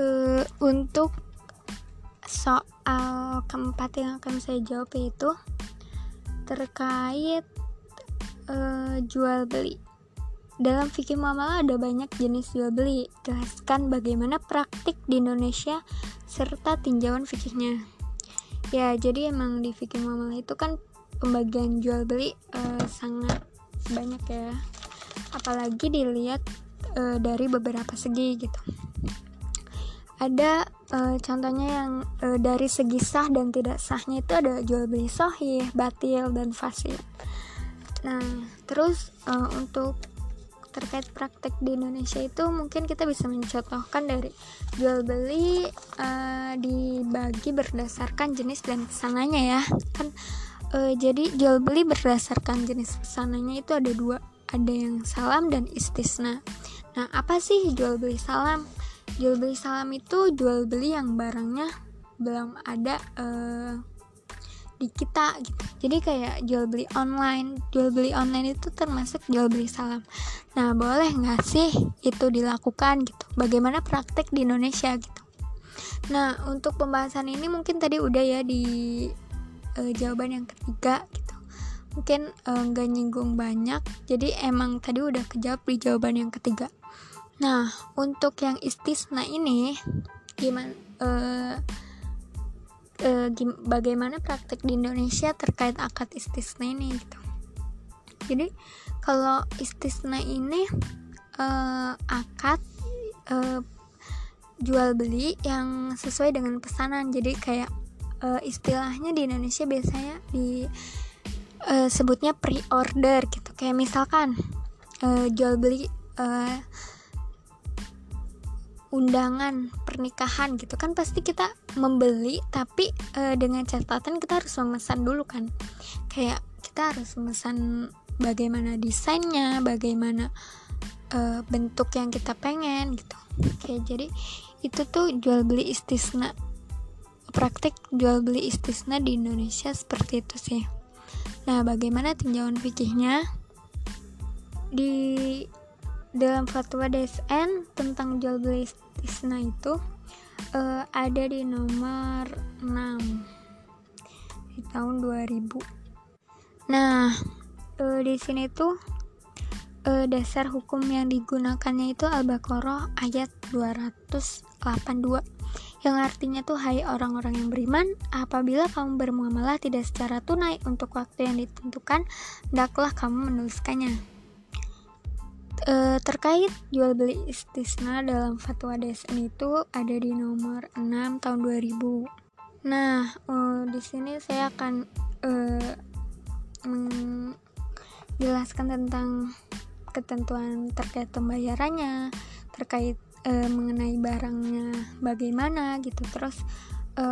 uh, untuk soal keempat yang akan saya jawab yaitu terkait uh, jual beli. Dalam fikih muamalah ada banyak jenis jual beli. Jelaskan bagaimana praktik di Indonesia serta tinjauan fikihnya. Ya, jadi emang di fikih muamalah itu kan pembagian jual beli uh, sangat banyak ya. Apalagi dilihat uh, dari beberapa segi gitu. Ada uh, contohnya yang uh, dari segi sah dan tidak sahnya itu ada jual beli sahih, batil dan fasid. Nah, terus uh, untuk terkait praktek di Indonesia itu mungkin kita bisa mencontohkan dari jual beli uh, dibagi berdasarkan jenis dan pesanannya ya. Kan uh, jadi jual beli berdasarkan jenis pesanannya itu ada dua ada yang salam dan istisna. Nah apa sih jual beli salam jual beli salam itu jual beli yang barangnya belum ada uh, di kita gitu. Jadi kayak jual beli online jual beli online itu termasuk jual beli salam. Nah boleh nggak sih itu dilakukan gitu? Bagaimana praktek di Indonesia gitu? Nah untuk pembahasan ini mungkin tadi udah ya di uh, jawaban yang ketiga gitu. Mungkin eh, nggak uh, nyinggung banyak. Jadi emang tadi udah kejawab di jawaban yang ketiga nah untuk yang istisna ini gimana uh, e, bagaimana praktek di Indonesia terkait akad istisna ini gitu. Jadi kalau istisna ini e, akad e, jual beli yang sesuai dengan pesanan. Jadi kayak e, istilahnya di Indonesia biasanya di e, sebutnya pre-order gitu. Kayak misalkan e, jual beli e, undangan pernikahan gitu kan pasti kita membeli tapi e, dengan catatan kita harus memesan dulu kan. Kayak kita harus memesan bagaimana desainnya bagaimana e, bentuk yang kita pengen gitu. Kayak jadi itu tuh jual beli istisna praktik jual beli istisna di Indonesia seperti itu sih. Nah bagaimana tinjauan fikihnya? Di dalam fatwa DSN tentang jual beli istisna itu uh, ada di nomor 6 di tahun 2000. Nah, uh, di sini tuh uh, dasar hukum yang digunakannya itu Al-Baqarah ayat 282 yang artinya tuh hai orang-orang yang beriman apabila kamu bermuamalah tidak secara tunai untuk waktu yang ditentukan hendaklah kamu menuliskannya e, terkait jual beli istisna dalam fatwa DSN itu ada di nomor 6 tahun 2000. Nah, e, di sini saya akan e, menjelaskan tentang ketentuan terkait pembayarannya, terkait e, mengenai barangnya bagaimana gitu. Terus e,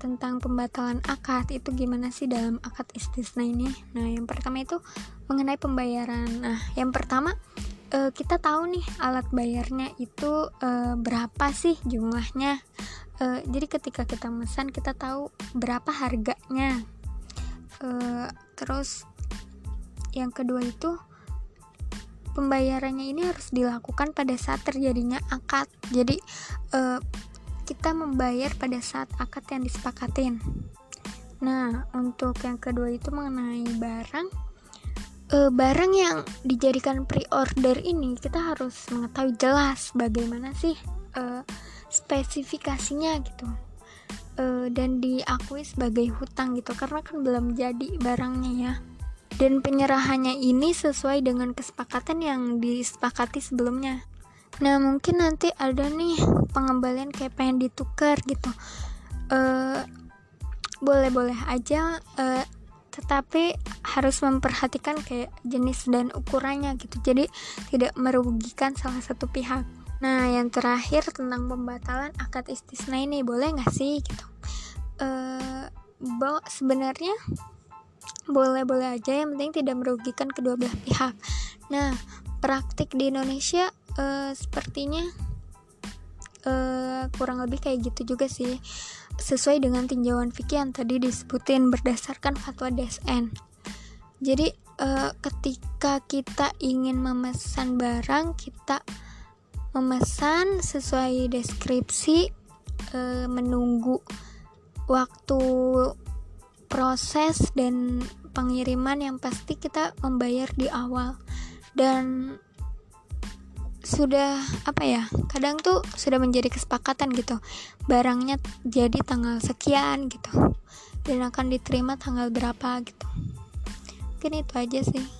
tentang pembatalan akad itu gimana sih dalam akad istisna ini? Nah, yang pertama itu mengenai pembayaran. Nah, yang pertama uh, kita tahu nih alat bayarnya itu uh, berapa sih jumlahnya? Uh, jadi ketika kita pesan kita tahu berapa harganya. Uh, terus yang kedua itu pembayarannya ini harus dilakukan pada saat terjadinya akad. Jadi uh, kita membayar pada saat akad yang disepakatin. Nah untuk yang kedua itu mengenai barang uh, barang yang dijadikan pre-order ini kita harus mengetahui jelas bagaimana sih uh, spesifikasinya gitu. Uh, dan diakui sebagai hutang gitu karena kan belum jadi barangnya ya. Dan penyerahannya ini sesuai dengan kesepakatan yang disepakati sebelumnya. Nah mungkin nanti ada nih pengembalian kayak pengen ditukar gitu. Boleh-boleh aja uh, tetapi harus memperhatikan kayak jenis dan ukurannya gitu. Jadi tidak merugikan salah satu pihak. Nah yang terakhir tentang pembatalan akad istisna ini boleh nggak sih gitu? Uh, sebenarnya boleh-boleh aja yang penting tidak merugikan kedua belah pihak. Nah praktik di Indonesia uh, sepertinya uh, kurang lebih kayak gitu juga sih sesuai dengan tinjauan fikih yang tadi disebutin berdasarkan fatwa DSN. Jadi uh, ketika kita ingin memesan barang, kita memesan sesuai deskripsi e, menunggu waktu proses dan pengiriman yang pasti kita membayar di awal dan sudah apa ya kadang tuh sudah menjadi kesepakatan gitu. Barangnya jadi tanggal sekian gitu. Dan akan diterima tanggal berapa gitu. Mungkin itu aja sih